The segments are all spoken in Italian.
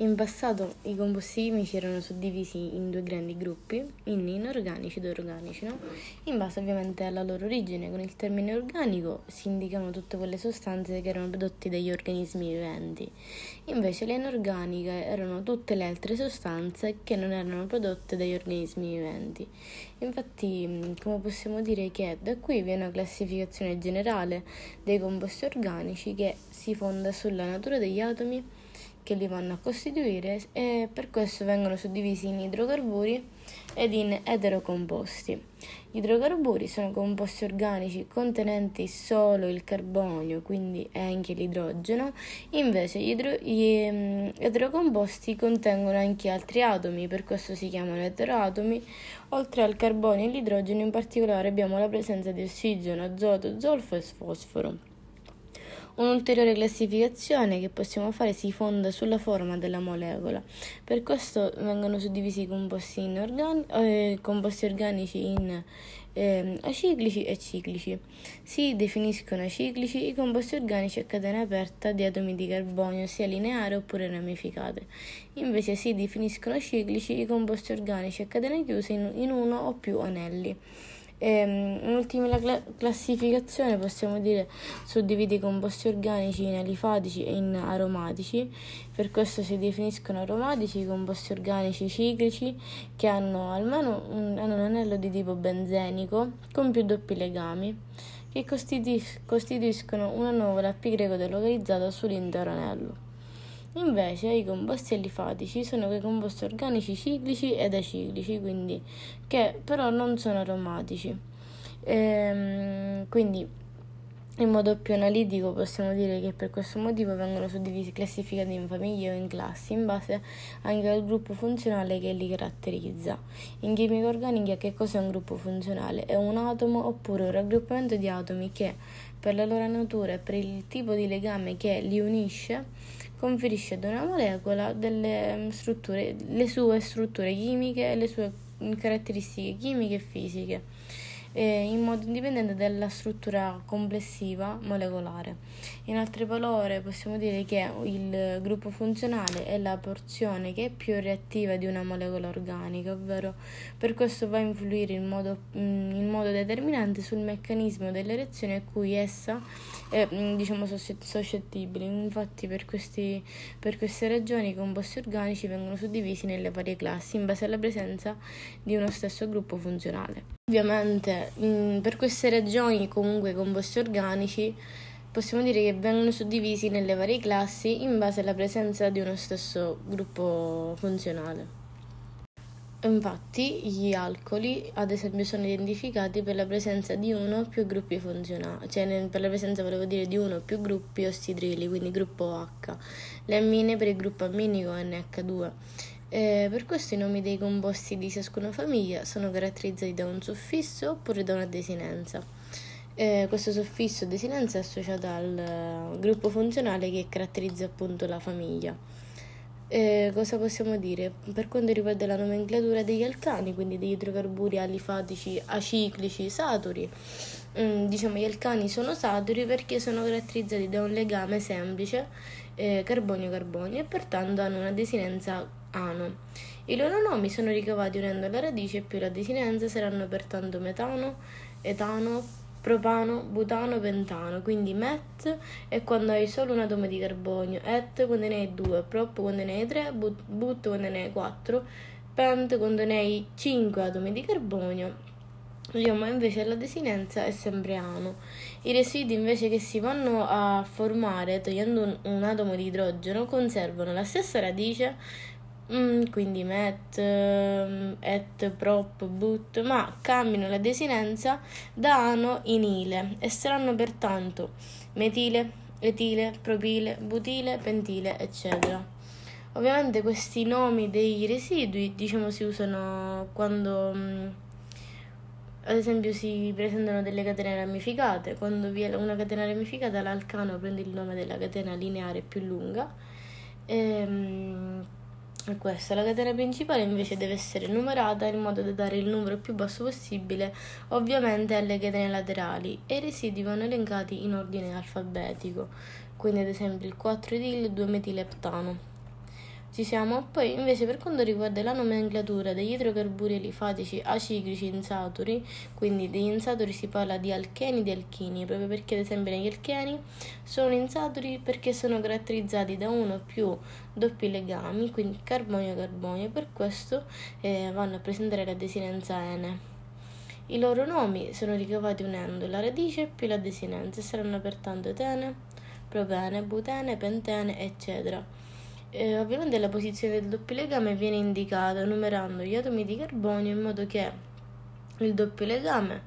In passato i composti chimici erano suddivisi in due grandi gruppi, in inorganici ed organici, no? in base ovviamente alla loro origine. Con il termine organico si indicavano tutte quelle sostanze che erano prodotte dagli organismi viventi, invece le inorganiche erano tutte le altre sostanze che non erano prodotte dagli organismi viventi. Infatti, come possiamo dire che da qui viene una classificazione generale dei composti organici che si fonda sulla natura degli atomi che li vanno a costituire e per questo vengono suddivisi in idrocarburi ed in eterocomposti. Gli idrocarburi sono composti organici contenenti solo il carbonio, quindi anche l'idrogeno, invece gli, idro- gli um, eterocomposti contengono anche altri atomi, per questo si chiamano eteroatomi. Oltre al carbonio e all'idrogeno in particolare abbiamo la presenza di ossigeno, azoto, zolfo e fosforo. Un'ulteriore classificazione che possiamo fare si fonda sulla forma della molecola. Per questo vengono suddivisi i composti, organi- eh, composti organici in eh, aciclici e ciclici. Si definiscono aciclici i composti organici a catena aperta di atomi di carbonio, sia lineare oppure ramificate. Invece si definiscono ciclici i composti organici a catena chiusa in, in uno o più anelli. Ehm, in ultima cla- classificazione possiamo dire suddivide i composti organici in alifatici e in aromatici, per questo si definiscono aromatici i composti organici ciclici che hanno almeno un, hanno un anello di tipo benzenico con più doppi legami che costituis- costituiscono una nuvola pi greco delocalizzata sull'intero anello. Invece i composti alifatici sono quei composti organici ciclici ed aciclici, quindi, che però non sono aromatici. Ehm, quindi in modo più analitico possiamo dire che per questo motivo vengono suddivisi classificati in famiglie o in classi in base anche al gruppo funzionale che li caratterizza. In chimica organica che cos'è un gruppo funzionale? È un atomo oppure un raggruppamento di atomi che per la loro natura e per il tipo di legame che li unisce conferisce ad una molecola delle mm, strutture, le sue strutture chimiche e le sue caratteristiche chimiche e fisiche eh, in modo indipendente dalla struttura complessiva molecolare. In altre parole possiamo dire che il gruppo funzionale è la porzione che è più reattiva di una molecola organica, ovvero per questo va a influire in modo, mm, in modo determinante sul meccanismo delle reazioni a cui essa è mm, diciamo, suscettibile. Infatti per, questi, per queste ragioni i composti organici vengono suddivisi nelle varie classi in base alla presenza di uno stesso gruppo funzionale. Ovviamente mh, mm, per queste ragioni comunque composti organici possiamo dire che vengono suddivisi nelle varie classi in base alla presenza di uno stesso gruppo funzionale. Infatti, gli alcoli, ad esempio, sono identificati per la presenza di uno o più gruppi funzionali, cioè per la presenza, volevo dire, di uno o più gruppi ossidrili, quindi gruppo H, le ammine per il gruppo amminico NH2. Eh, per questo i nomi dei composti di ciascuna famiglia sono caratterizzati da un suffisso oppure da una desinenza. Eh, questo suffisso o desinenza è associato al uh, gruppo funzionale che caratterizza appunto la famiglia. Eh, cosa possiamo dire? Per quanto riguarda la nomenclatura degli alcani, quindi degli idrocarburi alifatici, aciclici, saturi, mm, diciamo gli alcani sono saturi perché sono caratterizzati da un legame semplice eh, carbonio-carbonio e pertanto hanno una desinenza ano. I loro nomi sono ricavati unendo la radice più la desinenza saranno pertanto metano, etano, propano, butano, pentano, quindi met è quando hai solo un atomo di carbonio, et quando ne hai due, prop quando ne hai tre, but, quando ne hai quattro, pent quando ne hai cinque atomi di carbonio. Diciamo invece la desinenza è sempre ano. I residui invece che si vanno a formare togliendo un, un atomo di idrogeno conservano la stessa radice Mm, quindi met, um, et, prop, but, ma cambiano la desinenza da ano in ile e saranno pertanto metile, etile, propile, butile, pentile, eccetera. Ovviamente questi nomi dei residui, diciamo, si usano quando, um, ad esempio, si presentano delle catene ramificate. Quando vi è una catena ramificata, l'alcano prende il nome della catena lineare più lunga. E, um, questa. La catena principale invece deve essere numerata in modo da dare il numero più basso possibile, ovviamente alle catene laterali, e i residui vanno elencati in ordine alfabetico, quindi ad esempio il 4-etil 2-metileptano. Ci siamo? Poi invece per quanto riguarda la nomenclatura degli idrocarburi alifatici aciclici insaturi, quindi degli insaturi si parla di alcheni e di alchini, proprio perché ad esempio negli alcheni sono insaturi perché sono caratterizzati da uno o più doppi legami, quindi carbonio-carbonio, per questo eh, vanno a presentare la desinenza N. I loro nomi sono ricavati unendo la radice più la desinenza e saranno pertanto etene, propene, butene, pentene, eccetera. Eh, ovviamente la posizione del doppio legame viene indicata numerando gli atomi di carbonio in modo che il doppio legame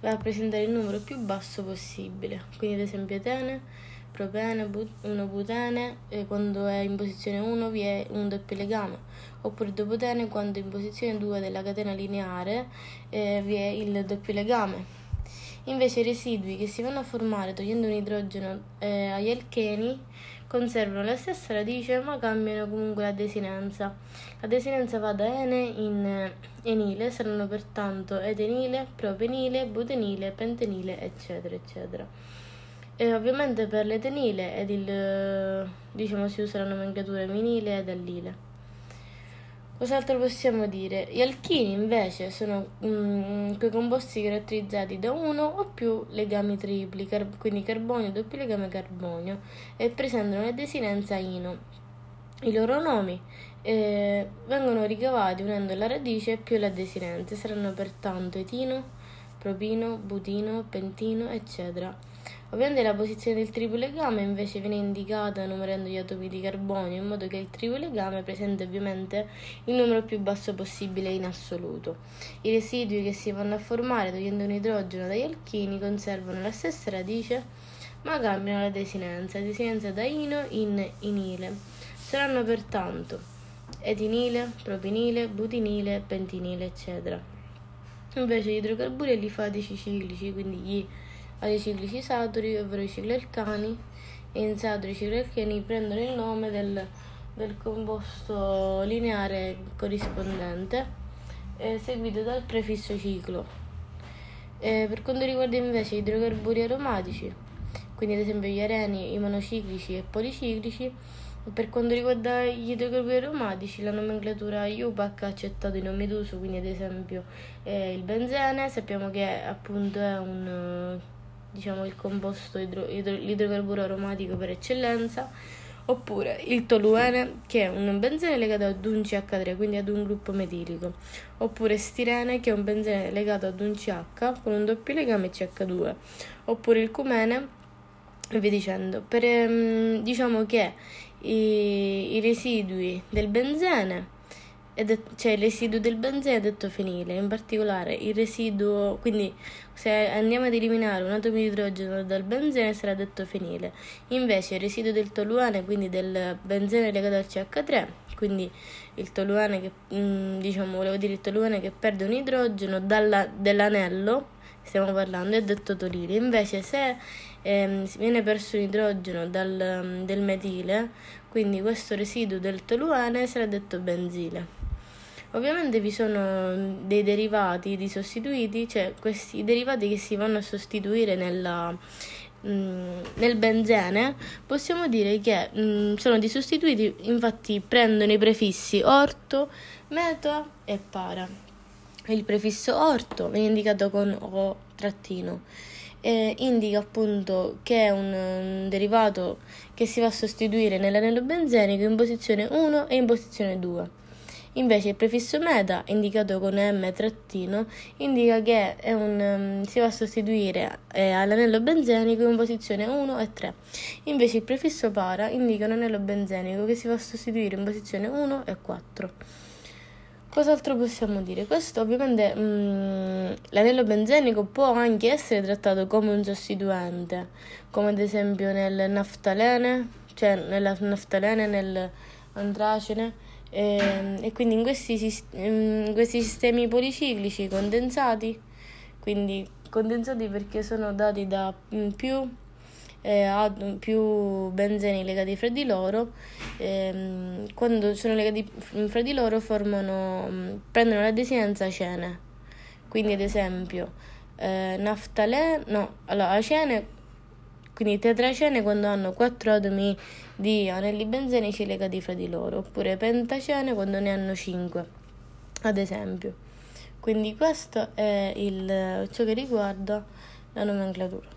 va a presentare il numero più basso possibile. Quindi ad esempio etene, propene, 1 butene, eh, quando è in posizione 1 vi è un doppio legame, oppure dopo tene quando in posizione 2 della catena lineare eh, vi è il doppio legame. Invece i residui che si vanno a formare togliendo un idrogeno eh, agli alcheni conservano la stessa radice ma cambiano comunque la desinenza. La desinenza va da ene in enile, saranno pertanto etenile, propenile, butenile, pentenile, eccetera, eccetera. E ovviamente per l'etenile ed il, diciamo, si usa la nomenclatura minile ed allile. Cos'altro possiamo dire? Gli alchini invece sono mm, quei composti caratterizzati da uno o più legami tripli, car- quindi carbonio, doppio legame carbonio, e presentano la desinenza ino. I loro nomi eh, vengono ricavati unendo la radice più la desinenza, saranno pertanto etino, propino, butino, pentino, eccetera. Ovviamente la posizione del triplo invece viene indicata numerando gli atomi di carbonio in modo che il triplo presenti ovviamente il numero più basso possibile in assoluto. I residui che si vanno a formare togliendo un idrogeno dagli alchini conservano la stessa radice ma cambiano la desinenza, desinenza da ino in inile. Saranno pertanto etinile, propinile, butinile, pentinile, eccetera. Invece gli idrocarburi alifatici ciclici, quindi gli ai ciclici saturi, ovvero i cicli alcani, e in saturi i cicli alcheni prendono il nome del, del composto lineare corrispondente, eh, seguito dal prefisso ciclo. Eh, per quanto riguarda invece gli idrocarburi aromatici, quindi ad esempio gli areni, i monociclici e policiclici, per quanto riguarda gli idrocarburi aromatici, la nomenclatura IUPAC ha accettato i nomi d'uso, quindi ad esempio eh, il benzene, sappiamo che appunto è un diciamo il composto idro, idro, l'idrocarburo aromatico per eccellenza, oppure il toluene che è un benzene legato ad un CH3, quindi ad un gruppo metilico, oppure stirene che è un benzene legato ad un CH con un doppio legame CH2, oppure il cumene e via dicendo. Per, ehm, diciamo che i, i residui del benzene det- cioè il residuo del benzene è detto fenile, in particolare il residuo, quindi se andiamo ad eliminare un atomo di idrogeno dal benzene sarà detto fenile, invece il residuo del toluene, quindi del benzene legato al CH3, quindi il toluene che, mm, diciamo, volevo dire il toluene che perde un idrogeno dalla, dell'anello, stiamo parlando, è detto tolile, invece se ehm, viene perso un idrogeno dal, del metile, quindi questo residuo del toluene sarà detto benzile. Ovviamente vi sono dei derivati di sostituiti, cioè questi derivati che si vanno a sostituire nella, mm, nel benzene, possiamo dire che mh, mm, sono di sostituiti, infatti prendono i prefissi orto, meta e para. Il prefisso orto viene indicato con O trattino e indica appunto che è un, un derivato che si va a sostituire nell'anello benzenico in posizione 1 e in posizione 2. Invece il prefisso meta, indicato con m trattino, indica che un, um, si va a sostituire eh, all'anello benzenico in posizione 1 e 3. Invece il prefisso para indica un anello benzenico che si va a sostituire in posizione 1 e 4. Cos'altro possiamo dire? Questo ovviamente mh, mm, l'anello benzenico può anche essere trattato come un sostituente, come ad esempio nel naftalene, cioè nella naftalene, nell'antracene e, ehm, e quindi in questi, in questi sistemi policiclici condensati, quindi condensati perché sono dati da mm, più eh, più benzeni legati fra di loro, ehm, quando sono legati fra di loro formano, mm, prendono la desinenza cene. Quindi ad esempio eh, naftale, no, allora acene Quindi tetracene quando hanno quattro atomi di anelli benzenici legati fra di loro, oppure pentacene quando ne hanno cinque, ad esempio. Quindi questo è il, ciò che riguarda la nomenclatura.